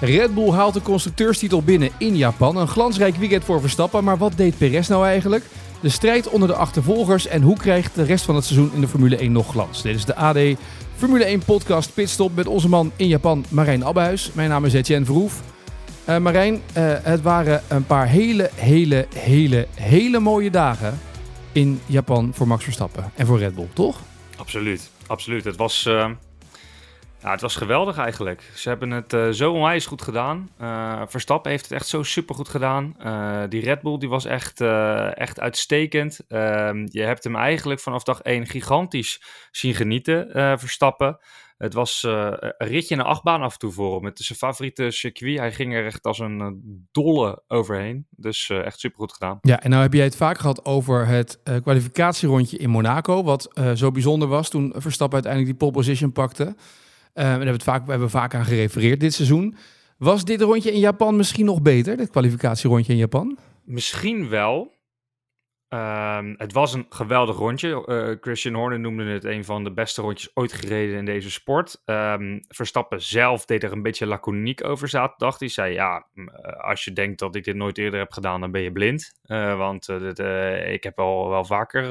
Red Bull haalt de constructeurstitel binnen in Japan. Een glansrijk weekend voor Verstappen, maar wat deed Perez nou eigenlijk? De strijd onder de achtervolgers en hoe krijgt de rest van het seizoen in de Formule 1 nog glans? Dit is de AD Formule 1 podcast Pitstop met onze man in Japan, Marijn Abbehuis. Mijn naam is Etienne Verhoef. Uh, Marijn, uh, het waren een paar hele, hele, hele, hele mooie dagen in Japan voor Max Verstappen en voor Red Bull, toch? Absoluut, absoluut. Het was, uh, ja, het was geweldig eigenlijk. Ze hebben het uh, zo onwijs goed gedaan. Uh, Verstappen heeft het echt zo super goed gedaan. Uh, die Red Bull die was echt, echt uitstekend. Ehm, je hebt hem eigenlijk vanaf dag 1 gigantisch zien genieten, Verstappen. Het was een ritje in de achtbaan af en toe voor hem. Zijn favoriete circuit. Hij ging er echt als een dolle overheen. Dus echt super goed gedaan. Ja, en nou heb jij het vaak gehad over het kwalificatierondje in Monaco. Wat zo bijzonder was toen Verstappen uiteindelijk die pole position pakte. Uh, daar hebben het vaak, we hebben vaak aan gerefereerd dit seizoen. Was dit rondje in Japan misschien nog beter, dit kwalificatierondje in Japan? Misschien wel. Um, het was een geweldig rondje. Uh, Christian Horner noemde het een van de beste rondjes ooit gereden in deze sport. Um, Verstappen zelf deed er een beetje laconiek over zaterdag. Die zei, ja, als je denkt dat ik dit nooit eerder heb gedaan, dan ben je blind. Uh, want ik heb al wel vaker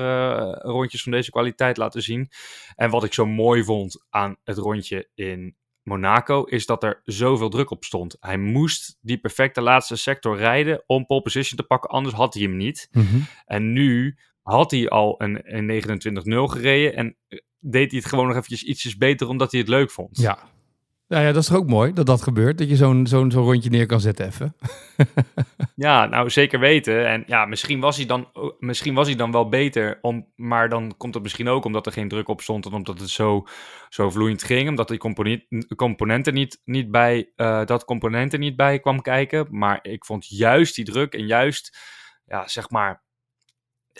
rondjes van deze kwaliteit laten zien. En wat ik zo mooi vond aan het rondje in Monaco is dat er zoveel druk op stond. Hij moest die perfecte laatste sector rijden om pole position te pakken, anders had hij hem niet. Mm -hmm. En nu had hij al een, een 29-0 gereden en deed hij het gewoon nog eventjes ietsjes beter omdat hij het leuk vond. Ja, nou ja, dat is toch ook mooi dat dat gebeurt, dat je zo'n zo'n zo'n rondje neer kan zetten even. ja, nou zeker weten. En ja, misschien was hij dan, misschien was hij dan wel beter, om, maar dan komt het misschien ook omdat er geen druk op stond en omdat het zo, zo vloeiend ging, omdat die componenten niet, niet bij, uh, dat componenten niet bij kwam kijken. Maar ik vond juist die druk en juist, ja, zeg maar,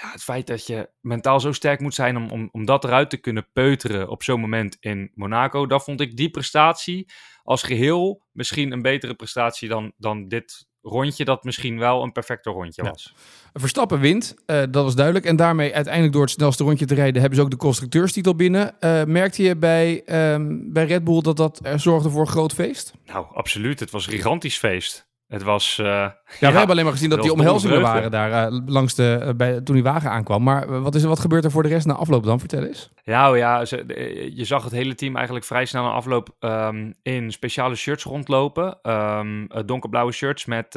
ja, het feit dat je mentaal zo sterk moet zijn om, om, om dat eruit te kunnen peuteren op zo'n moment in Monaco, dat vond ik die prestatie als geheel misschien een betere prestatie dan, dan dit rondje, dat misschien wel een perfecte rondje was. Ja. Verstappen wint, uh, dat was duidelijk. En daarmee uiteindelijk door het snelste rondje te rijden hebben ze ook de constructeurstitel binnen. Uh, merkte je bij, um, bij Red Bull dat dat er zorgde voor een groot feest? Nou, absoluut. Het was een gigantisch feest. Het was. Uh, ja, ja, we hebben alleen maar gezien dat die omhelzingen waren daar uh, langs de, uh, bij, toen die wagen aankwam. Maar wat, is, wat gebeurt er voor de rest na afloop dan? Vertel eens. Ja, oh ja ze, je zag het hele team eigenlijk vrij snel na afloop um, in speciale shirts rondlopen. Um, donkerblauwe shirts met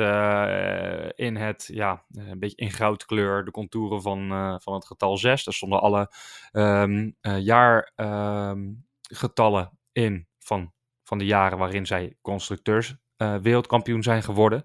in het, ja, een beetje in goudkleur de contouren van, van het getal 6. Daar stonden alle um, jaargetallen in van, van de jaren waarin zij constructeurs wereldkampioen zijn geworden.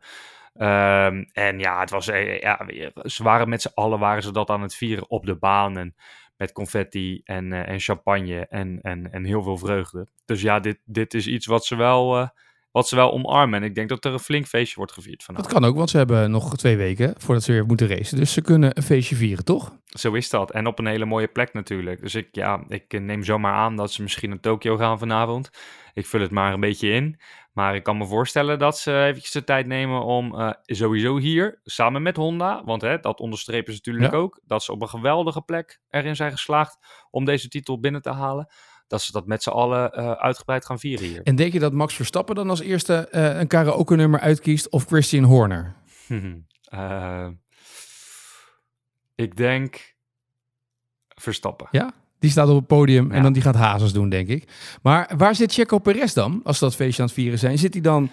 Um, en ja, het was, uh, ja, ze waren met z'n allen waren ze dat aan het vieren op de baan. En met confetti en, uh, en champagne en, en, en heel veel vreugde. Dus ja, dit, dit is iets wat ze wel wat ze wel omarmen. En ik denk dat er een flink feestje wordt gevierd vanavond. Dat kan ook, want ze hebben nog twee weken voordat ze weer moeten racen. Dus ze kunnen een feestje vieren, toch? Zo is dat. En op een hele mooie plek natuurlijk. Dus ik, ja, ik neem zomaar aan dat ze misschien naar Tokio gaan vanavond. Ik vul het maar een beetje in. Maar ik kan me voorstellen dat ze eventjes de tijd nemen om uh, sowieso hier, samen met Honda, want hè, dat onderstrepen ze natuurlijk ja. ook, dat ze op een geweldige plek erin zijn geslaagd om deze titel binnen te halen dat ze dat met z'n allen uh, uitgebreid gaan vieren hier. En denk je dat Max Verstappen dan als eerste uh, een karaoke-nummer uitkiest of Christian Horner? uh, ik denk Verstappen. Ja? Die staat op het podium ja. en dan die gaat hazes doen, denk ik. Maar waar zit Checo Perez dan, als ze dat feestje aan het vieren zijn? Zit hij dan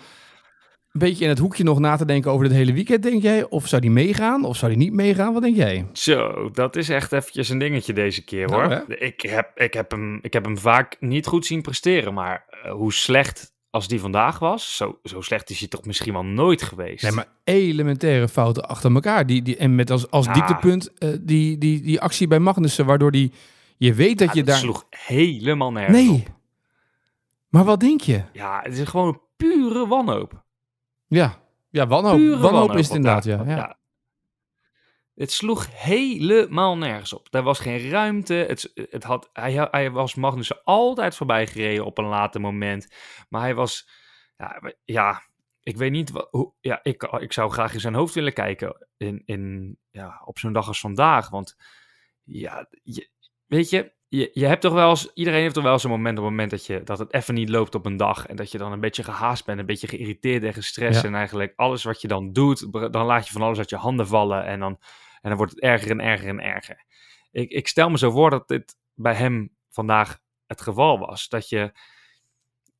een beetje in het hoekje nog na te denken over het hele weekend, denk jij? Of zou die meegaan? Of zou die niet meegaan? Wat denk jij? Zo, dat is echt eventjes een dingetje deze keer, hoor. Nou, ik, heb, ik, heb hem, ik heb hem vaak niet goed zien presteren, maar uh, hoe slecht als die vandaag was, zo, zo slecht is hij toch misschien wel nooit geweest. Nee, maar elementaire fouten achter elkaar. Die, die, en met als, als dieptepunt uh, die, die, die actie bij Magnussen, waardoor die... Je weet dat ja, je daar... sloeg helemaal nergens Nee. op. Maar wat denk je? Ja, het is gewoon een pure wanhoop. Ja. Ja, wanhoop, Pure wanhoop is het inderdaad, ja. ja. Het sloeg helemaal nergens op. Er was geen ruimte. Het, het had, hij, hij was Magnussen altijd voorbij gereden op een later moment. Maar hij was... Ja, ja ik weet niet... Wat, hoe, ja, ik, ik zou graag in zijn hoofd willen kijken in, in, ja, op zo'n dag als vandaag. Want ja, je, weet je, je, je hebt toch wel eens... Iedereen heeft toch wel een moment op het moment dat, je, dat het even niet loopt op een dag. En dat je dan een beetje gehaast bent, een beetje geïrriteerd en gestrest. Ja. En eigenlijk alles wat je dan doet, dan laat je van alles uit je handen vallen. En dan... En dan wordt het erger en erger en erger. Ik, ik stel me zo voor dat dit bij hem vandaag het geval was. Dat je.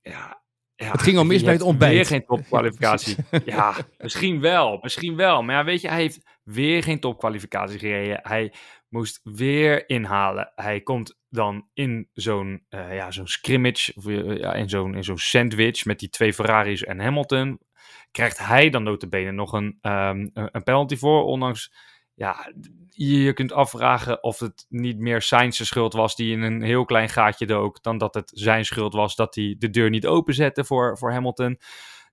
Ja, ja, Het ging al mis bij het ontbijt. Weer geen topkwalificatie. ja, misschien wel. Misschien wel. Maar ja, weet je, hij heeft weer geen topkwalificatie gereden. Hij moest weer inhalen. Hij komt dan in zo'n uh, ja, zo'n scrimmage, of, uh, ja, in zo'n sandwich met die twee Ferraris en Hamilton. Krijgt hij dan notabene nog een, um, een penalty voor, ondanks ja, je kunt afvragen of het niet meer Sainz schuld was die in een heel klein gaatje dook, dan dat het zijn schuld was dat hij de deur niet openzette voor, voor Hamilton.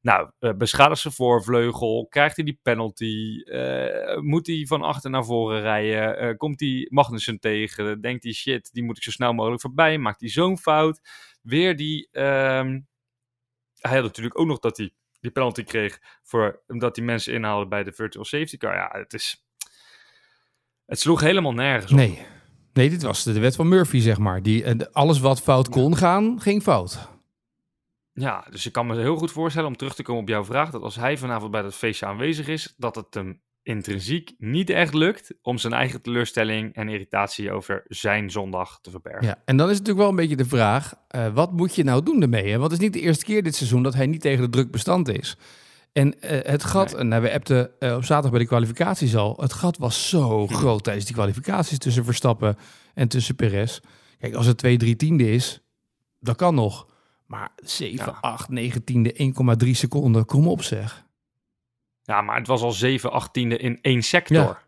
Nou, uh, beschadigt zijn voorvleugel, krijgt hij die penalty, uh, moet hij van achter naar voren rijden, uh, komt hij Magnussen tegen, denkt hij shit, die moet ik zo snel mogelijk voorbij, maakt hij zo'n fout. Weer die, um, hij had natuurlijk ook nog dat hij die penalty kreeg voor, omdat die mensen inhaalden bij de virtual safety car. Ja, het is... Het sloeg helemaal nergens op. Nee. Nee, dit was de wet van Murphy, zeg maar. Die, alles wat fout kon gaan, ging fout. Ja, dus ik kan me heel goed voorstellen om terug te komen op jouw vraag. Dat als hij vanavond bij dat feestje aanwezig is, dat het hem intrinsiek niet echt lukt om zijn eigen teleurstelling en irritatie over zijn zondag te verbergen. Ja, en dan is het natuurlijk wel een beetje de vraag, uh, wat moet je nou doen ermee? Hè? Want het is niet de eerste keer dit seizoen dat hij niet tegen de druk bestand is. En uh, het gat, nee. nou, we appten uh, op zaterdag bij de kwalificaties al, het gat was zo groot tijdens die kwalificaties tussen Verstappen en tussen Perez. Kijk, als het 2, 3 tiende is, dat kan nog. Maar 7, ja. 8, 9 tiende, 1,3 seconden, kom op zeg. Ja, maar het was al 7, 8 tiende in één sector.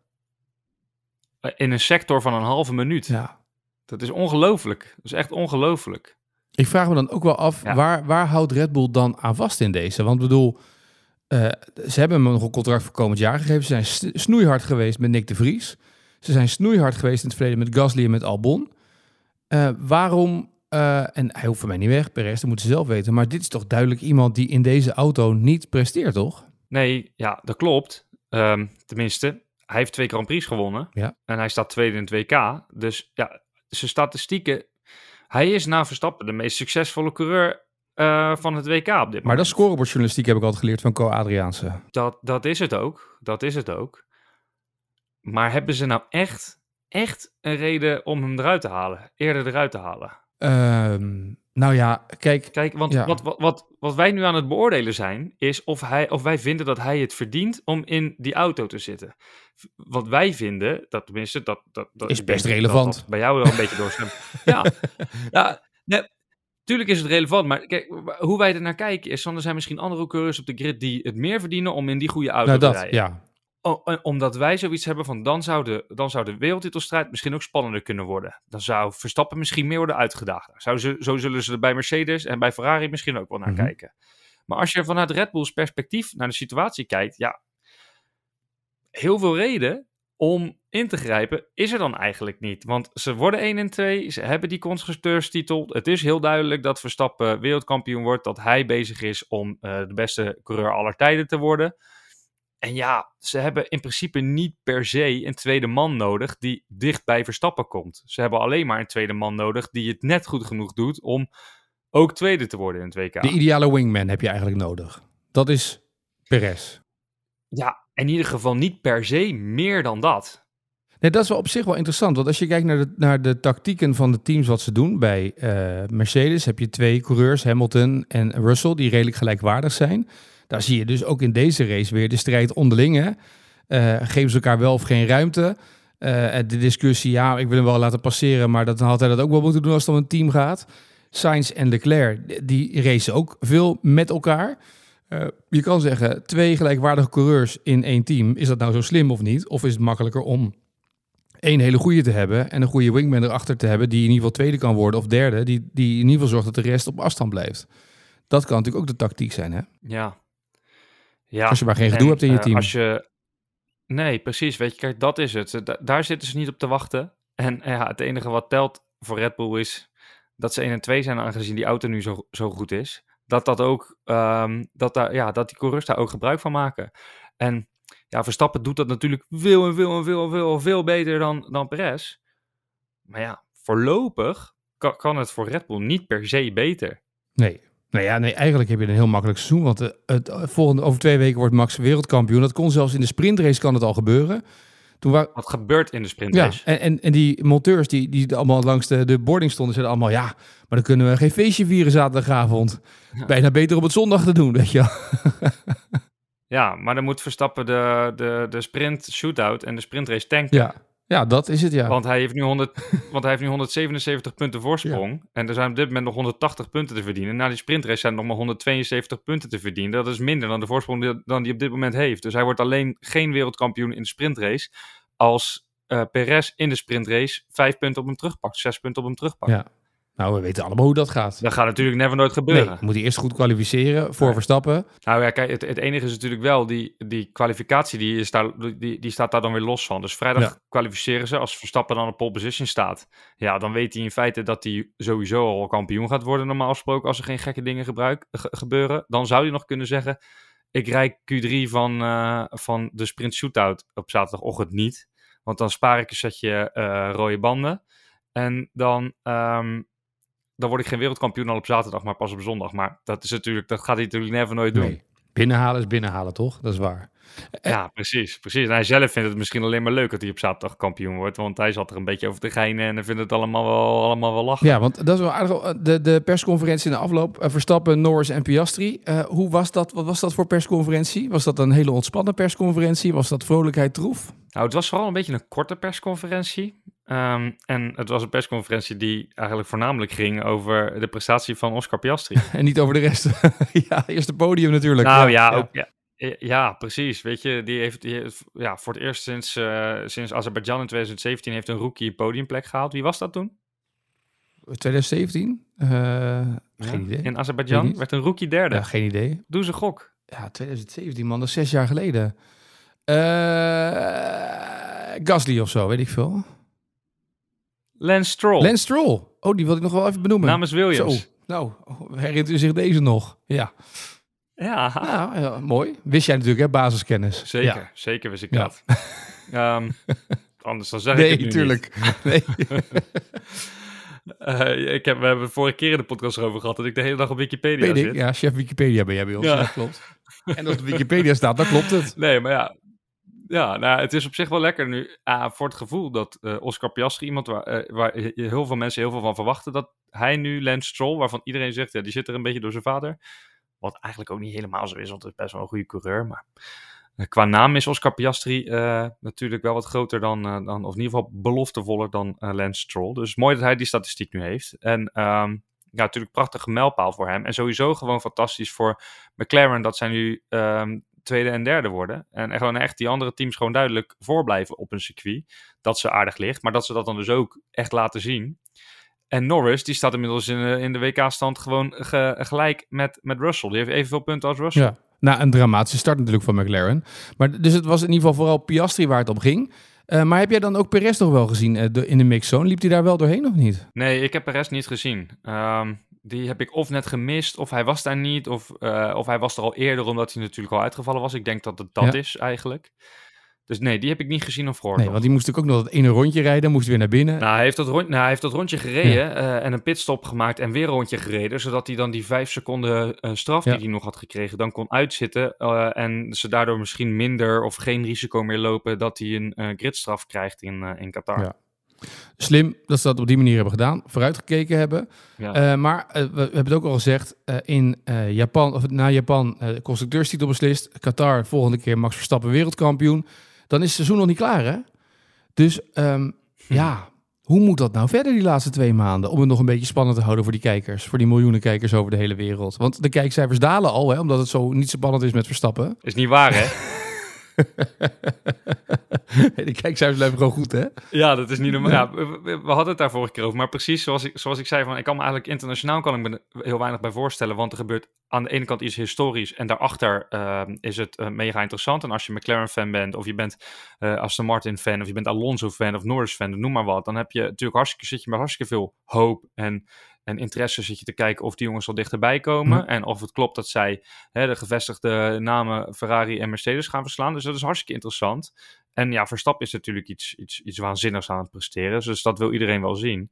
Ja. In een sector van een halve minuut. Ja. Dat is ongelooflijk. Dat is echt ongelooflijk. Ik vraag me dan ook wel af, ja. waar, waar houdt Red Bull dan aan vast in deze? Want ik bedoel, uh, ze hebben hem nog een contract voor komend jaar gegeven. Ze zijn snoeihard geweest met Nick de Vries. Ze zijn snoeihard geweest in het verleden met Gasly en met Albon. Uh, waarom, uh, en hij hoeft voor mij niet weg, Perez, dat moeten ze zelf weten. Maar dit is toch duidelijk iemand die in deze auto niet presteert, toch? Nee, ja, dat klopt. Um, tenminste, hij heeft twee Grand Prix gewonnen. Ja. En hij staat tweede in het WK. Dus ja, zijn statistieken... Hij is na Verstappen de meest succesvolle coureur uh, van het WK op dit moment. Maar dat scorebordjournalistiek heb ik altijd geleerd van Co Adriaanse. Dat, dat is het ook. Dat is het ook. Maar hebben ze nou echt, echt een reden om hem eruit te halen? Eerder eruit te halen? Um, nou ja, kijk... Kijk, want ja. wat, wat, wat, wat wij nu aan het beoordelen zijn... is of, hij, of wij vinden dat hij het verdient om in die auto te zitten. Wat wij vinden, dat tenminste... Dat, dat, dat is best relevant. Dat, dat bij jou wel een beetje doorstemt. ja, ja nee, Tuurlijk is het relevant, maar kijk, hoe wij er naar kijken is... dan er zijn misschien andere coureurs op de grid die het meer verdienen... om in die goede auto nou, te dat, rijden. Ja. O, omdat wij zoiets hebben van... Dan zou, de, dan zou de wereldtitelstrijd misschien ook spannender kunnen worden. Dan zou Verstappen misschien meer worden uitgedaagd. Zou ze, zo zullen ze er bij Mercedes en bij Ferrari misschien ook wel naar Mhm. kijken. Maar als je vanuit Red Bulls perspectief naar de situatie kijkt... ja, heel veel reden om in te grijpen is er dan eigenlijk niet. Want ze worden 1 en 2, ze hebben die constructeurstitel. Het is heel duidelijk dat Verstappen wereldkampioen wordt, dat hij bezig is om uh, de beste coureur aller tijden te worden. En ja, ze hebben in principe niet per se een tweede man nodig die dicht bij Verstappen komt. Ze hebben alleen maar een tweede man nodig die het net goed genoeg doet om ook tweede te worden in het WK. De ideale wingman heb je eigenlijk nodig. Dat is Perez. Ja, in ieder geval niet per se meer dan dat. Nee, dat is wel op zich wel interessant. Want als je kijkt naar de, naar de tactieken van de teams wat ze doen. Bij uh, Mercedes heb je twee coureurs, Hamilton en Russell, die redelijk gelijkwaardig zijn. Daar zie je dus ook in deze race weer de strijd onderling. Hè? Uh, geven ze elkaar wel of geen ruimte? Uh, de discussie, ja, ik wil hem wel laten passeren, maar dat had hij dat ook wel moeten doen als het om een team gaat. Sainz en Leclerc, die racen ook veel met elkaar. Uh, je kan zeggen, twee gelijkwaardige coureurs in één team. Is dat nou zo slim of niet? Of is het makkelijker om één hele goede te hebben en een goede wingman erachter te hebben, die in ieder geval tweede kan worden of derde, die, die in ieder geval zorgt dat de rest op afstand blijft. Dat kan natuurlijk ook de tactiek zijn, hè? Ja. Ja, Als je maar geen gedoe en, hebt in je eh, team. Als je... Nee, precies. Weet je, kijk, dat is het. Da- daar zitten ze niet op te wachten. En ja, het enige wat telt voor Red Bull is dat ze 1 en 2 zijn, aangezien die auto nu zo, zo goed is. Dat, dat, ook, ehm, dat, daar, ja, dat die coureurs daar ook gebruik van maken. En ja, Verstappen doet dat natuurlijk veel en veel en veel en veel, en veel beter dan, dan Perez. Maar ja, voorlopig kan, kan het voor Red Bull niet per se beter. Nee. Nou ja, nee, eigenlijk heb je een heel makkelijk seizoen. Want eh, het, eh, volgende, over twee weken wordt Max wereldkampioen. Dat kon zelfs in de sprintrace kan het al gebeuren. Toen wa- Wat gebeurt in de ja, sprintrace? en, en, en die monteurs die, die allemaal langs de, de boarding stonden, zeiden allemaal ja, maar dan kunnen we geen feestje vieren zaterdagavond. Ja. Bijna beter op het zondag te doen, weet je. Ja, maar dan moet Verstappen de, de, de sprint shootout en de sprintrace tanken. Ja, ja dat is het ja. Want, hij heeft nu 100, want hij heeft nu 177 punten voorsprong. En er zijn op dit moment nog 180 punten te verdienen. Na die sprintrace zijn er nog maar 172 punten te verdienen. Dat is minder dan de voorsprong die, dan die op dit moment heeft. Dus hij wordt alleen geen wereldkampioen in de sprintrace. Als eh Perez in de sprintrace vijf punten op hem terugpakt. Zes punten op hem terugpakt. Ja. Nou, we weten allemaal hoe dat gaat. Dat gaat natuurlijk never nooit Nee, gebeuren. moet hij eerst goed kwalificeren voor. Verstappen. Nou ja, kijk, het, het enige is natuurlijk wel, die, die kwalificatie die, is daar, die, die staat daar dan weer los van. Dus vrijdag Ja. kwalificeren ze, als Verstappen dan op pole position staat. Ja, dan weet hij in feite dat hij sowieso al kampioen gaat worden, normaal gesproken, als er geen gekke dingen gebruik, ge- gebeuren. Dan zou je nog kunnen zeggen, ik rijd Q3 van, eh, van de sprint shootout op zaterdagochtend niet. Want dan spaar ik een setje eh, rode banden. En dan, ehm, dan word ik geen wereldkampioen al op zaterdag, maar pas op zondag. Maar dat, is natuurlijk, dat gaat hij natuurlijk never nooit doen. Binnenhalen is binnenhalen, toch? Dat is waar. Ja, precies, precies. En hij zelf vindt het misschien alleen maar leuk dat hij op zaterdag kampioen wordt. Want hij zat er een beetje over te geinen en hij vindt het allemaal wel, allemaal wel lachen. Ja, want dat is wel aardig. De, de persconferentie in de afloop. eh, Verstappen, Norris en Piastri. Eh, hoe was dat? Wat was dat voor persconferentie? Was dat een hele ontspannen persconferentie? Was dat vrolijkheid troef? Nou, het was vooral een beetje een korte persconferentie. Ehm, en het was een persconferentie die eigenlijk voornamelijk ging over de prestatie van Oscar Piastri. En niet over de rest. ja, eerste podium natuurlijk. nou ja, Ook, ja, eh, ja, precies. Weet je, die heeft, die heeft ja, voor het eerst sinds, eh, sinds Azerbeidzjan in 2017 heeft een rookie podiumplek gehaald. Wie was dat toen? 2017? Eh, geen idee. In Azerbeidzjan werd een rookie derde. Ja, geen idee. Doe ze gok. Ja, 2017 man, dat is zes jaar geleden. Eh Gasly of zo, weet ik veel. Lance Stroll. Lance Stroll. Oh, die wil ik nog wel even benoemen. namens Williams. Zo. Nou, herinnert u zich deze nog? Ja. Ja, Nou, ja, mooi. Wist jij natuurlijk, hè, basiskennis. zeker. Ja. Zeker wist ik Ja. dat. Ehm, anders dan zeg ik het Nee, nu niet. tuurlijk. Nee. Eh, ik heb, we hebben het vorige keer in de podcast erover gehad dat ik de hele dag op Wikipedia ik. zit. Ja, chef Wikipedia ben jij bij ons. Ja. Ja, klopt. En als het op Wikipedia staat, dan klopt het. Nee, maar ja. Ja, nou, het is op zich wel lekker nu. ah, voor het gevoel dat eh, Oscar Piastri, iemand waar, eh, waar heel veel mensen heel veel van verwachten, dat hij nu Lance Stroll, waarvan iedereen zegt, ja, die zit er een beetje door zijn vader. Wat eigenlijk ook niet helemaal zo is, want het is best wel een goede coureur. Maar eh, qua naam is Oscar Piastri eh, natuurlijk wel wat groter dan, eh, dan, of in ieder geval beloftevoller dan eh, Lance Stroll. Dus mooi dat hij die statistiek nu heeft. En ehm, ja, natuurlijk prachtige mijlpaal voor hem. En sowieso gewoon fantastisch voor McLaren dat zij nu ehm, tweede en derde worden. En gewoon echt die andere teams gewoon duidelijk voorblijven op een circuit. Dat ze aardig ligt, maar dat ze dat dan dus ook echt laten zien. En Norris, die staat inmiddels in, de- in de WK-stand gewoon ge- gelijk met, met Russell. Die heeft evenveel punten als Russell. Ja. Nou, een dramatische start natuurlijk van McLaren. Maar dus het was in ieder geval vooral Piastri waar het om ging. Eh, maar heb jij dan ook Perez nog wel gezien eh, de- in de mixzone? Liep hij daar wel doorheen of niet? Nee, ik heb Perez niet gezien. Ehm, die heb ik of net gemist, of hij was daar niet, of, eh, of hij was er al eerder omdat hij natuurlijk al uitgevallen was. Ik denk dat het dat Ja. is eigenlijk. Dus nee, die heb ik niet gezien of gehoord. Nee, nog. want die moest natuurlijk ook nog dat ene rondje rijden. Moest weer naar binnen. Nou, hij heeft dat, rond, nou, hij heeft dat rondje gereden eh, en een pitstop gemaakt en weer een rondje gereden. Zodat hij dan die vijf seconden eh, straf Ja. die hij nog had gekregen, dan kon uitzitten. eh, en ze daardoor misschien minder of geen risico meer lopen dat hij een gridstraf krijgt in, in Qatar. Ja. Slim dat ze dat op die manier hebben gedaan. Vooruitgekeken hebben. Ja. Maar we, we hebben het ook al gezegd. in Japan, of na Japan, eh constructeurstitel beslist. Qatar, volgende keer Max Verstappen wereldkampioen. Dan is het seizoen nog niet klaar, hè? Dus ehm, ja, hoe moet dat nou verder die laatste twee maanden? Om het nog een beetje spannend te houden voor die kijkers. Voor die miljoenen kijkers over de hele wereld. Want de kijkcijfers dalen al, hè? Omdat het zo niet zo spannend is met Verstappen. Is niet waar, hè? de kijkcijfers blijven gewoon goed, hè? Ja, dat is niet normaal. Ja, we, hadden het daar vorige keer over. Maar precies zoals ik, zoals ik zei, van, ik kan me eigenlijk internationaal kan ik me heel weinig bij voorstellen. Want er gebeurt aan de ene kant iets historisch. En daarachter ehm, is het eh, mega interessant. En als je McLaren-fan bent, of je bent eh Aston Martin-fan, of je bent Alonso-fan, of Norris-fan, noem maar wat. Dan heb je natuurlijk hartstikke, zit je met hartstikke veel hoop en, en interesse. Zit je te kijken of die jongens al dichterbij komen. Mhm. En of het klopt dat zij hè, de gevestigde namen Ferrari en Mercedes gaan verslaan. Dus dat is hartstikke interessant. En ja, Verstappen is natuurlijk iets, iets, iets waanzinnigs aan het presteren. Dus dat wil iedereen wel zien.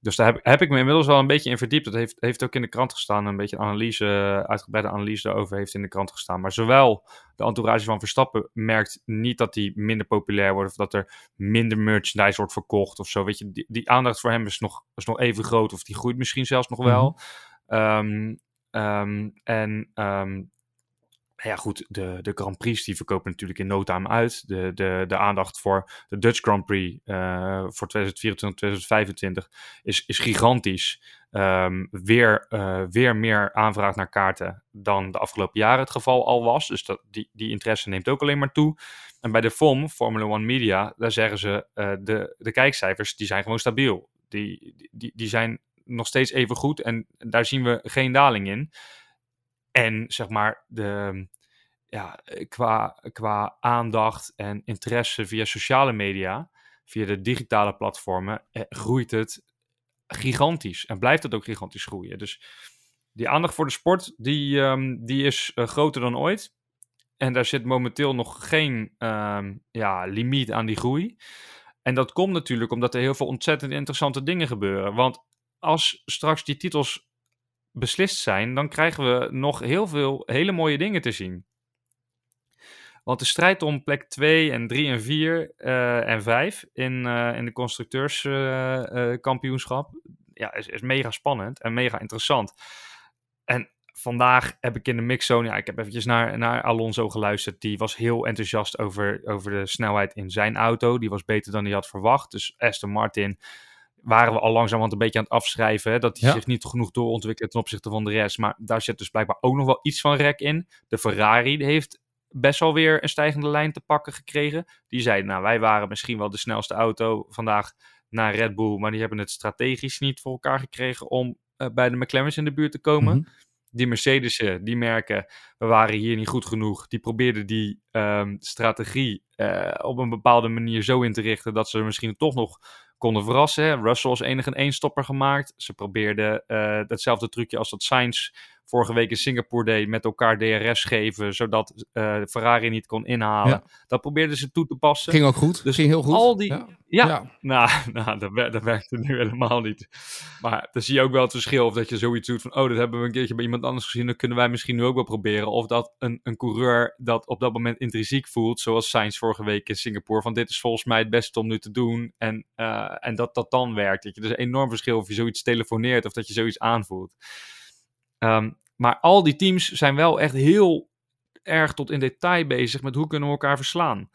Dus daar heb, heb ik me inmiddels wel een beetje in verdiept. Dat heeft, heeft ook in de krant gestaan. Een beetje een analyse, uitgebreide analyse daarover heeft in de krant gestaan. Maar zowel de entourage van Verstappen merkt niet dat die minder populair wordt. Of dat er minder merchandise wordt verkocht of zo. Weet je, die, die aandacht voor hem is nog, is nog even groot. Of die groeit misschien zelfs nog wel. Ehm, en ehm, ja, goed, de, de Grand Prix die verkopen natuurlijk in no time uit. De, de, de aandacht voor de Dutch Grand Prix eh, voor 2024, 2025 is, is gigantisch. Ehm, weer, eh, weer meer aanvraag naar kaarten dan de afgelopen jaren het geval al was. Dus dat, die, die interesse neemt ook alleen maar toe. En bij de FOM, Formula One Media, daar zeggen ze uh, de, de kijkcijfers die zijn gewoon stabiel. Die, die, die zijn nog steeds even goed en daar zien we geen daling in. En zeg maar, de, ja, qua, qua aandacht en interesse via sociale media, via de digitale platformen, eh, groeit het gigantisch. En blijft het ook gigantisch groeien. Dus die aandacht voor de sport, die, um, die is uh, groter dan ooit. En daar zit momenteel nog geen um, ja, limiet aan die groei. En dat komt natuurlijk omdat er heel veel ontzettend interessante dingen gebeuren. Want als straks die titels beslist zijn, dan krijgen we nog heel veel hele mooie dingen te zien. Want de strijd om plek 2 en 3 en 4 uh, en 5 in, uh, in de constructeurskampioenschap ja, is, is mega spannend en mega interessant. En vandaag heb ik in de mixzone, ja, ik heb eventjes naar, naar Alonso geluisterd. Die was heel enthousiast over, over de snelheid in zijn auto. Die was beter dan hij had verwacht. Dus Aston Martin waren we al langzamerhand een beetje aan het afschrijven. Hè, dat hij ja. zich niet genoeg doorontwikkelt ten opzichte van de rest. Maar daar zit dus blijkbaar ook nog wel iets van rek in. De Ferrari heeft best wel weer een stijgende lijn te pakken gekregen. Die zei, nou wij waren misschien wel de snelste auto vandaag naar Red Bull. Maar die hebben het strategisch niet voor elkaar gekregen om uh, bij de McLaren's in de buurt te komen. Mm -hmm. Die Mercedes'en, die merken, we waren hier niet goed genoeg. Die probeerden die um, strategie uh, op een bepaalde manier zo in te richten dat ze misschien toch nog konden verrassen. Russell is enig een eenstopper gemaakt. Ze probeerden hetzelfde trucje als dat Sainz vorige week in Singapore deed, met elkaar DRS geven, zodat uh, Ferrari niet kon inhalen. Ja. Dat probeerden ze toe te passen. Ging ook goed. Dus ging heel goed. Al die, ja. ja, ja. nou, nou dat, dat werkte nu helemaal niet. Maar dan zie je ook wel het verschil of dat je zoiets doet van, oh, dat hebben we een keertje bij iemand anders gezien, dat kunnen wij misschien nu ook wel proberen. Of dat een, een coureur dat op dat moment intrinsiek voelt, zoals Sainz vorige week in Singapore, van dit is volgens mij het beste om nu te doen. En, uh, en dat dat dan werkt. Dat je dus een enorm verschil of je zoiets telefoneert of dat je zoiets aanvoelt. Um, maar al die teams zijn wel echt heel erg tot in detail bezig met hoe kunnen we elkaar verslaan.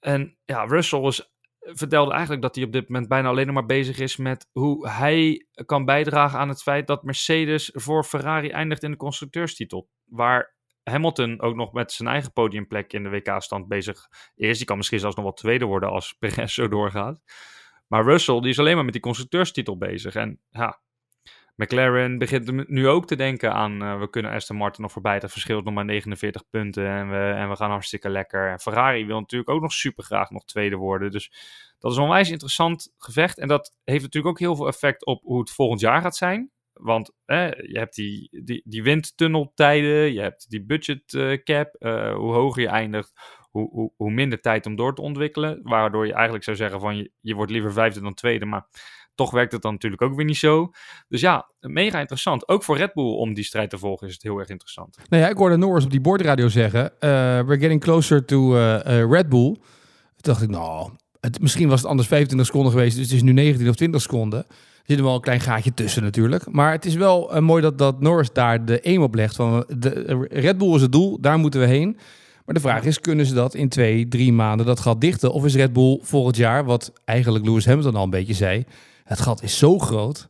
En ja, Russell is, vertelde eigenlijk dat hij op dit moment bijna alleen nog maar bezig is met hoe hij kan bijdragen aan het feit dat Mercedes voor Ferrari eindigt in de constructeurstitel. Waar Hamilton ook nog met zijn eigen podiumplek in de WK-stand bezig is. Die kan misschien zelfs nog wel tweede worden als Perez zo doorgaat. Maar Russell, die is alleen maar met die constructeurstitel bezig. En ja, McLaren begint nu ook te denken aan, uh, we kunnen Aston Martin nog voorbij, dat verschilt nog maar 49 punten en we, en we gaan hartstikke lekker. En Ferrari wil natuurlijk ook nog super graag nog tweede worden, dus dat is een onwijs interessant gevecht en dat heeft natuurlijk ook heel veel effect op hoe het volgend jaar gaat zijn. Want eh, je hebt die, die, die windtunneltijden, je hebt die budget uh, cap, uh, hoe hoger je eindigt, hoe, hoe, hoe minder tijd om door te ontwikkelen. Waardoor je eigenlijk zou zeggen van je, je wordt liever vijfde dan tweede, maar toch werkt het dan natuurlijk ook weer niet zo. Dus ja, mega interessant. Ook voor Red Bull om die strijd te volgen is het heel erg interessant. Nou ja, ik hoorde Norris op die bordradio zeggen, uh, we're getting closer to uh, uh, Red Bull. Toen dacht ik, nou, het, misschien was het anders 25 seconden geweest, dus het is nu 19 of 20 seconden. Er zit er wel een klein gaatje tussen natuurlijk. Maar het is wel mooi dat, dat Norris daar de aim op legt. Van de, Red Bull is het doel, daar moeten we heen. Maar de vraag is, kunnen ze dat in twee, drie maanden dat gat dichten? Of is Red Bull volgend jaar, wat eigenlijk Lewis Hamilton al een beetje zei... Het gat is zo groot.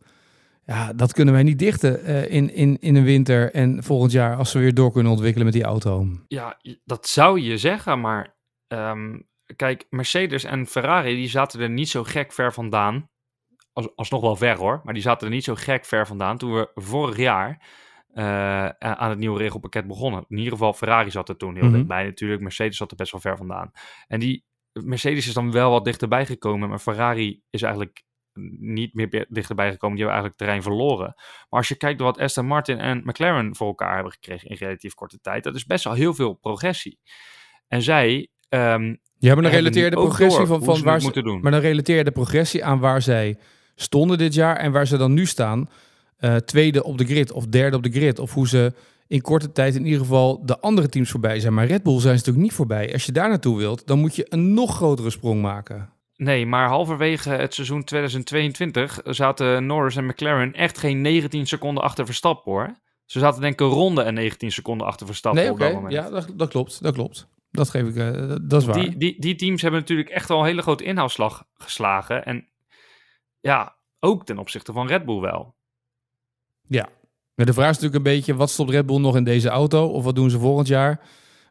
Ja, dat kunnen wij niet dichten uh, in, in, in een winter en volgend jaar als we weer door kunnen ontwikkelen met die auto. Ja, dat zou je zeggen, maar um, kijk, Mercedes en Ferrari die zaten er niet zo gek ver vandaan. Als, alsnog wel ver hoor, maar die zaten er niet zo gek ver vandaan toen we vorig jaar uh, aan het nieuwe regelpakket begonnen. In ieder geval, Ferrari zat er toen heel Mhm. dichtbij natuurlijk. Mercedes zat er best wel ver vandaan. En die Mercedes is dan wel wat dichterbij gekomen, maar Ferrari is eigenlijk niet meer dichterbij gekomen. Die hebben eigenlijk terrein verloren. Maar als je kijkt naar wat Aston Martin en McLaren voor elkaar hebben gekregen in relatief korte tijd, dat is best wel heel veel progressie. En zij Ja, maar dan hebben relateer je nu de ook progressie door van, van waar ze, moeten doen. Maar dan relateer je de progressie aan waar zij stonden dit jaar en waar ze dan nu staan. Eh, tweede op de grid of derde op de grid. Of hoe ze in korte tijd in ieder geval de andere teams voorbij zijn. Maar Red Bull zijn ze natuurlijk niet voorbij. Als je daar naartoe wilt, dan moet je een nog grotere sprong maken. Nee, maar halverwege het seizoen 2022 zaten Norris en McLaren echt geen 19 seconden achter Verstappen hoor. Ze zaten denk ik een ronde en 19 seconden achter Verstappen Nee, op dat moment. Ja, dat, dat klopt. Dat klopt. Dat geef ik. eh, dat is waar. die, die, die teams hebben natuurlijk echt wel een hele grote inhaalslag geslagen. En ja, ook ten opzichte van Red Bull wel. Ja. Maar de vraag is natuurlijk een beetje, wat stopt Red Bull nog in deze auto? Of wat doen ze volgend jaar?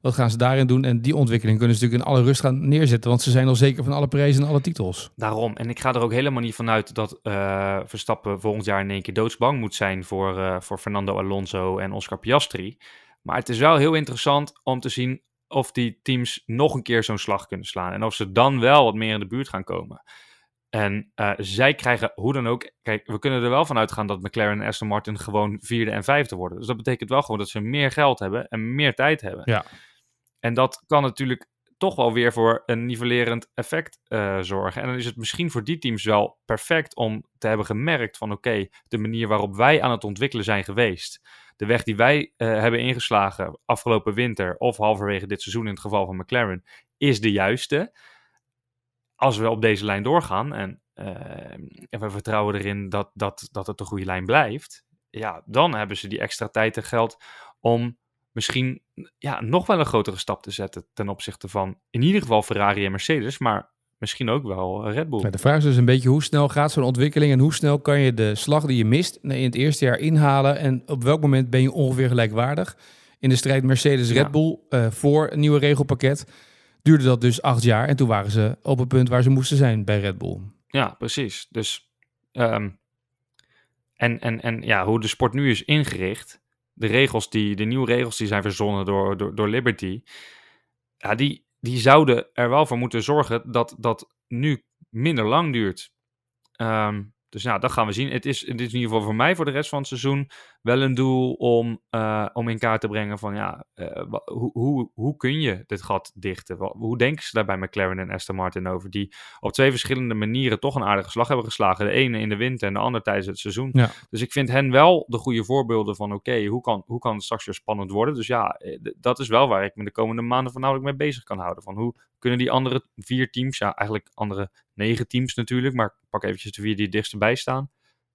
Wat gaan ze daarin doen? En die ontwikkeling kunnen ze natuurlijk in alle rust gaan neerzetten. Want ze zijn al zeker van alle prijzen en alle titels. Daarom. En ik ga er ook helemaal niet vanuit dat eh, Verstappen volgend jaar in één keer doodsbang moet zijn voor, eh, voor Fernando Alonso en Oscar Piastri. Maar het is wel heel interessant om te zien of die teams nog een keer zo'n slag kunnen slaan. En of ze dan wel wat meer in de buurt gaan komen. En eh, zij krijgen hoe dan ook. Kijk, we kunnen er wel van uitgaan dat McLaren en Aston Martin gewoon vierde en vijfde worden. Dus dat betekent wel gewoon dat ze meer geld hebben en meer tijd hebben. Ja. En dat kan natuurlijk toch wel weer voor een nivellerend effect eh, zorgen. En dan is het misschien voor die teams wel perfect om te hebben gemerkt van oké, de manier waarop wij aan het ontwikkelen zijn geweest. De weg die wij eh, hebben ingeslagen afgelopen winter of halverwege dit seizoen in het geval van McLaren is de juiste. Als we op deze lijn doorgaan en, eh, en we vertrouwen erin dat, dat, dat het een goede lijn blijft, ja, dan hebben ze die extra tijd en geld om misschien ja, nog wel een grotere stap te zetten ten opzichte van in ieder geval Ferrari en Mercedes, maar misschien ook wel Red Bull. De vraag is dus een beetje hoe snel gaat zo'n ontwikkeling en hoe snel kan je de slag die je mist in het eerste jaar inhalen en op welk moment ben je ongeveer gelijkwaardig. In de strijd Mercedes-Red Ja. Bull eh, voor een nieuwe regelpakket duurde dat dus acht jaar en toen waren ze op het punt waar ze moesten zijn bij Red Bull. Ja, precies. Dus ehm, en, en, en ja, hoe de sport nu is ingericht, de regels die, de nieuwe regels die zijn verzonnen door, door, door Liberty, ja, die, die zouden er wel voor moeten zorgen dat dat nu minder lang duurt. Ehm, dus ja, dat gaan we zien. Het is, het is in ieder geval voor mij voor de rest van het seizoen wel een doel om, eh, om in kaart te brengen van ja, eh, hoe, hoe, hoe kun je dit gat dichten? Hoe denken ze daar bij McLaren en Aston Martin over? Die op twee verschillende manieren toch een aardige slag hebben geslagen. De ene in de winter en de andere tijdens het seizoen. Ja. Dus ik vind hen wel de goede voorbeelden van oké, hoe, kan, hoe kan het straks weer spannend worden? Dus ja, eh, dat is wel waar ik me de komende maanden voornamelijk mee bezig kan houden. Van hoe kunnen die andere vier teams, ja eigenlijk andere negen teams natuurlijk, maar ik pak eventjes de vier die het dichtst bij staan,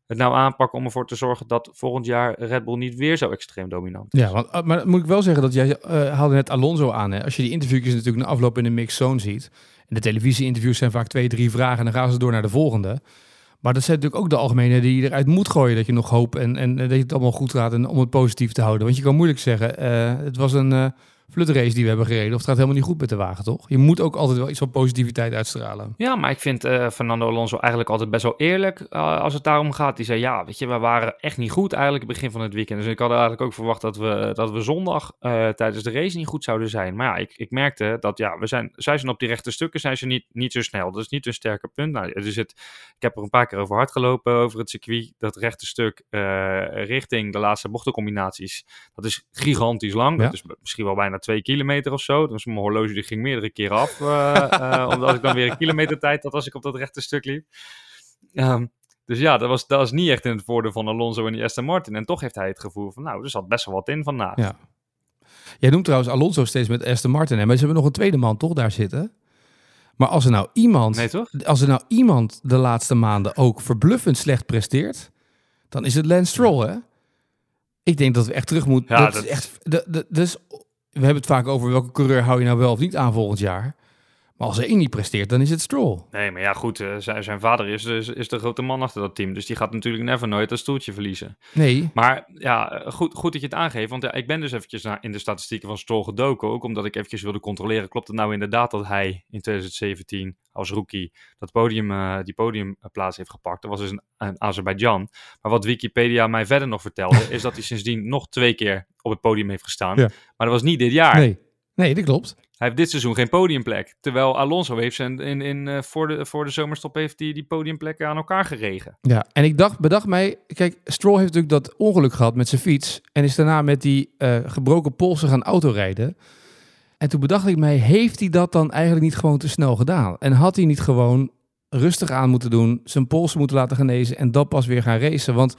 het nou aanpakken om ervoor te zorgen dat volgend jaar Red Bull niet weer zo extreem dominant is. Ja, want, uh, maar moet ik wel zeggen dat jij eh, haalde net Alonso aan. Hè? Als je die interviewjes natuurlijk na afloop in de mix zone ziet. En de televisie-interviews zijn vaak twee, drie vragen en dan gaan ze door naar de volgende. Maar dat zijn natuurlijk ook de algemene die je eruit moet gooien. Dat je nog hoop en, en eh, dat je het allemaal goed gaat en om het positief te houden. Want je kan moeilijk zeggen, eh, het was een eh flutrace die we hebben gereden. Of het gaat helemaal niet goed met de wagen, toch? Je moet ook altijd wel iets van positiviteit uitstralen. Ja, maar ik vind eh, Fernando Alonso eigenlijk altijd best wel eerlijk eh, als het daarom gaat. Die zei, ja, weet je, we waren echt niet goed eigenlijk het begin van het weekend. Dus ik had eigenlijk ook verwacht dat we, dat we zondag eh, tijdens de race niet goed zouden zijn. Maar ja, ik, ik merkte dat, ja, we zijn, zij zijn op die rechte stukken, zijn ze niet, niet zo snel. Dat is niet een sterke punt. Nou, dus het, ik heb er een paar keer over hard gelopen over het circuit. Dat rechte stuk richting de laatste bochtencombinaties, dat is gigantisch lang. Ja. Dat is misschien wel bijna twee kilometer of zo. Dus mijn horloge die ging meerdere keren af. eh, eh, omdat ik dan weer een kilometer tijd had als ik op dat rechte stuk liep. Ehm, dus ja, dat was, dat was niet echt in het voordeel van Alonso en die Aston Martin. En toch heeft hij het gevoel van, nou, er zat best wel wat in vandaag. Ja. Jij noemt trouwens Alonso steeds met Aston Martin. Hè? Maar ze hebben nog een tweede man toch daar zitten. Maar als er nou iemand, Nee, toch? als er nou iemand de laatste maanden ook verbluffend slecht presteert, dan is het Lance Stroll, hè? Ik denk dat we echt terug moeten. Ja, dat dat- is echt. dus we hebben het vaak over welke coureur hou je nou wel of niet aan volgend jaar. Maar als één niet presteert, dan is het Stroll. Nee, maar ja, goed. eh, zijn, zijn vader is, dus, is de grote man achter dat team. Dus die gaat natuurlijk never nooit dat stoeltje verliezen. Nee, Maar ja, eh, goed, goed dat je het aangeeft. Want ja, ik ben dus eventjes naar, in de statistieken van Stroll gedoken. Ook omdat ik eventjes wilde controleren. Klopt het nou inderdaad dat hij in 2017 als rookie dat podium, eh, die podiumplaats heeft gepakt? Dat was dus een, een Azerbeidzjan. Maar wat Wikipedia mij verder nog vertelde, is dat hij sindsdien nog twee keer op het podium heeft gestaan. Ja. Maar dat was niet dit jaar. nee. Nee, dat klopt. Hij heeft dit seizoen geen podiumplek. Terwijl Alonso heeft zijn in, in, eh, voor, de, voor de zomerstop heeft die, die podiumplekken aan elkaar geregen. Ja, en ik dacht, bedacht mij, kijk, Stroll heeft natuurlijk dat ongeluk gehad met zijn fiets en is daarna met die eh, gebroken polsen gaan autorijden. En toen bedacht ik mij, heeft hij dat dan eigenlijk niet gewoon te snel gedaan? En had hij niet gewoon rustig aan moeten doen, zijn polsen moeten laten genezen en dan pas weer gaan racen? Want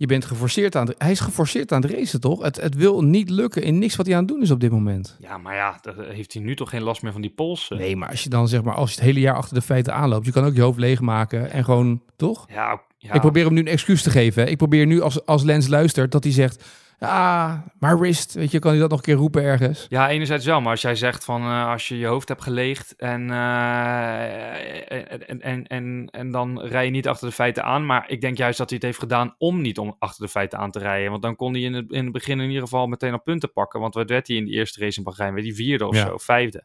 je bent geforceerd aan het, hij is geforceerd aan het racen, toch? Het, het wil niet lukken in niks wat hij aan het doen is op dit moment. Ja, maar ja, heeft hij nu toch geen last meer van die polsen? Nee, maar als je dan zeg maar, als je het hele jaar achter de feiten aanloopt, je kan ook je hoofd leegmaken en gewoon, toch? Ja, ja. Ik probeer hem nu een excuus te geven. Ik probeer nu als, als Lens luistert dat hij zegt... Ja, maar wrist, weet je, kan hij dat nog een keer roepen ergens? Ja, enerzijds wel, maar als jij zegt van eh, als je je hoofd hebt geleegd en, eh, en, en, en, en dan rij je niet achter de feiten aan. Maar ik denk juist dat hij het heeft gedaan om niet om achter de feiten aan te rijden. Want dan kon hij in het, in het begin in ieder geval meteen op punten pakken. Want wat werd hij in de eerste race in Bahrein? Werd hij vierde of Ja. zo, vijfde.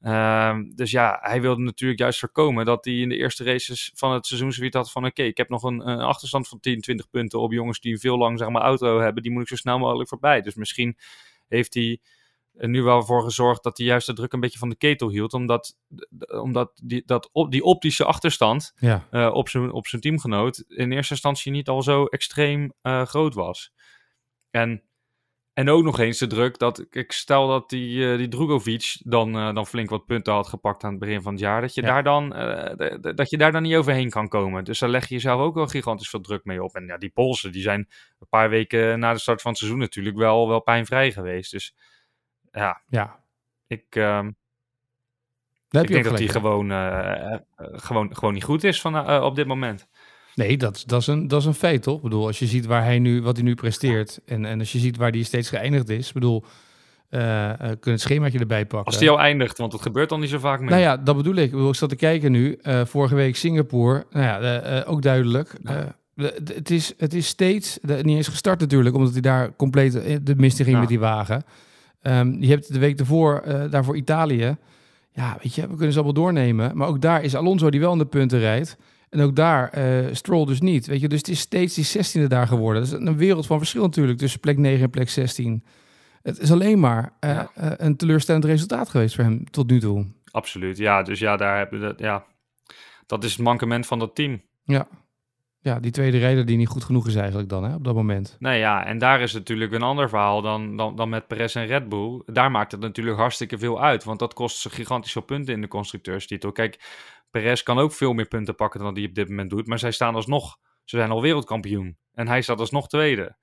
Ehm, dus ja, hij wilde natuurlijk juist voorkomen dat hij in de eerste races van het seizoen zoiets had van oké, ik heb nog een, een achterstand van 10, 20 punten op jongens die een veel langzame auto hebben. Die moet ik zo snel mogelijk voorbij. Dus misschien heeft hij er nu wel voor gezorgd dat hij juist de druk een beetje van de ketel hield. Omdat, omdat die, dat op, die optische achterstand Ja. eh, op, zijn, op zijn teamgenoot in eerste instantie niet al zo extreem eh, groot was. En, en ook nog eens de druk dat, ik stel dat die, eh, die Drugovic dan, eh, dan flink wat punten had gepakt aan het begin van het jaar, dat je, Ja. daar, dan, eh, dat je daar dan niet overheen kan komen. Dus daar leg je jezelf ook wel gigantisch veel druk mee op. En ja, die Polsen, die zijn een paar weken na de start van het seizoen natuurlijk wel, wel pijnvrij geweest. Dus ja, Ja, ik, ehm, ik denk dat hij gewoon, gewoon, gewoon niet goed is van, op dit moment. Nee, dat, dat, is een, dat is een feit, toch? Ik bedoel, als je ziet waar hij nu, wat hij nu presteert... en, en als je ziet waar hij steeds geëindigd is... Ik bedoel, eh eh kun je het schemaatje erbij pakken. Als die al eindigt, want het gebeurt dan niet zo vaak meer. Nou ja, dat bedoel ik. Ik, bedoel, ik zat te kijken nu. eh, vorige week Singapore. Nou ja, ook duidelijk. Het, is, het is steeds... Niet eens gestart natuurlijk, omdat hij daar compleet de mist in ging Ja. met die wagen. Ehm, je hebt de week ervoor, eh daarvoor Italië. Ja, weet je, we kunnen ze allemaal doornemen. Maar ook daar is Alonso die wel in de punten rijdt. En ook daar eh Stroll dus niet. Weet je, dus het is steeds die 16e daar geworden. Dat is een wereld van verschil natuurlijk tussen plek 9 en plek 16. Het is alleen maar eh, Ja. eh, een teleurstellend resultaat geweest voor hem tot nu toe. Absoluut, ja. Dus ja, daar hebben we dat, ja. Dat is het mankement van dat team. Ja. Ja, die tweede rijder die niet goed genoeg is eigenlijk dan, hè, op dat moment. Nou ja, en daar is natuurlijk een ander verhaal dan, dan, dan met Perez en Red Bull. Daar maakt het natuurlijk hartstikke veel uit, want dat kost ze gigantisch veel punten in de constructeurstitel. Kijk, Perez kan ook veel meer punten pakken dan hij op dit moment doet, maar zij staan alsnog, ze zijn al wereldkampioen. En hij staat alsnog tweede.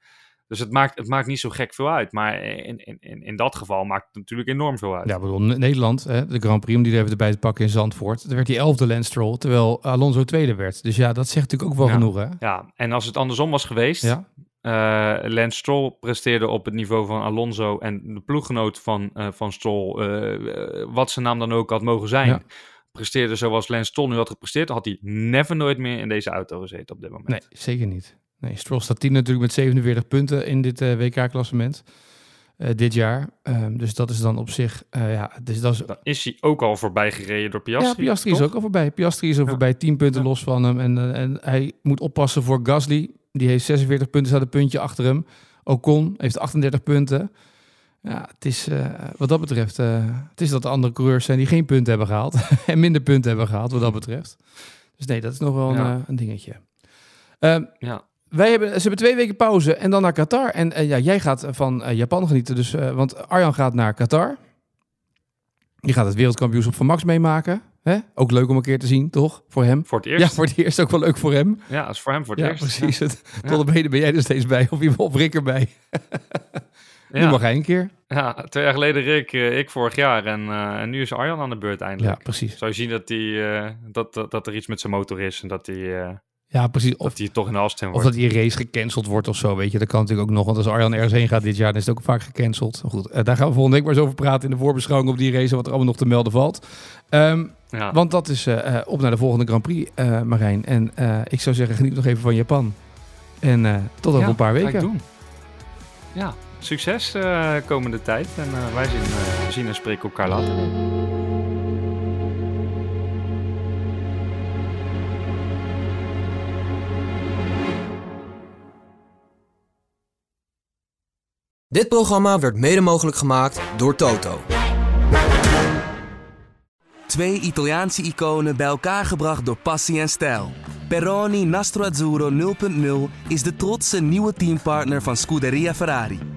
Dus het maakt, het maakt niet zo gek veel uit, maar in, in, in, dat geval maakt het natuurlijk enorm veel uit. Ja, bedoel, Ne- Nederland, hè, de Grand Prix, om die er even erbij te pakken in Zandvoort. Daar werd die elfde Lance Stroll, terwijl Alonso tweede werd. Dus ja, dat zegt natuurlijk ook wel Ja. genoeg, hè? Ja, en als het andersom was geweest, Ja, Eh, Lance Stroll presteerde op het niveau van Alonso en de ploeggenoot van, eh, van Stroll, eh, wat zijn naam dan ook had mogen zijn, Ja. Presteerde zoals Lance Stroll nu had gepresteerd, had hij never nooit meer in deze auto gezeten op dit moment. nee, zeker niet. Nee, Stroll staat 10 natuurlijk met 47 punten in dit eh, WK-klassement eh, dit jaar. Ehm, dus dat is dan op zich, eh, ja, dus dat is... Dan is hij ook al voorbij gereden door Piastri. ja, Piastri is ook al voorbij. Piastri is al Ja. voorbij, 10 punten Ja. los van hem. En, en hij moet oppassen voor Gasly. Die heeft 46 punten, staat een puntje achter hem. Ocon heeft 38 punten. Ja, het is eh, wat dat betreft, eh, het is dat er andere coureurs zijn die geen punten hebben gehaald. en minder punten hebben gehaald, wat dat betreft. Dus nee, dat is nog wel een, Ja. eh, een dingetje. Ehm, Ja. wij hebben, ze hebben twee weken pauze en dan naar Qatar. En ja, jij gaat van Japan genieten. Dus, want Arjan gaat naar Qatar. Die gaat het wereldkampioenschap van Max meemaken. Hè? Ook leuk om een keer te zien, toch? Voor hem. Voor het Ja, eerst. voor het eerst ook wel leuk voor hem. Ja, dat is voor hem voor het Ja, eerst. precies. Ja. Tot op heden ben jij er steeds bij. Of, iemand- of Rick erbij. Ja. Nu mag hij een keer. Ja, twee jaar geleden Rick, eh, ik vorig jaar en, eh, en nu is Arjan aan de beurt Ja, eindelijk. precies. Zou je zien dat, die, eh, dat, dat, dat er iets met zijn motor is en dat hij, Ja, precies. Of Of, die toch in of wordt. dat die race gecanceld wordt of zo, weet je. Dat kan natuurlijk ook nog. Want als Arjan ergens heen gaat dit jaar, dan is het ook vaak gecanceld. Maar Goed, daar gaan we volgende week maar eens over praten in de voorbeschouwing op die race. Wat er allemaal nog te melden valt. Ehm, Ja. Want dat is op naar de volgende Grand Prix, Marijn. En ik zou zeggen, geniet nog even van Japan. En tot over Ja, een paar weken. doen. Ja, succes eh, komende tijd. En eh, wij zien, eh, zien en spreken elkaar later. Dit programma werd mede mogelijk gemaakt door Toto. Twee Italiaanse iconen bij elkaar gebracht door passie en stijl. Peroni Nastro Azzurro 0.0 is de trotse nieuwe teampartner van Scuderia Ferrari.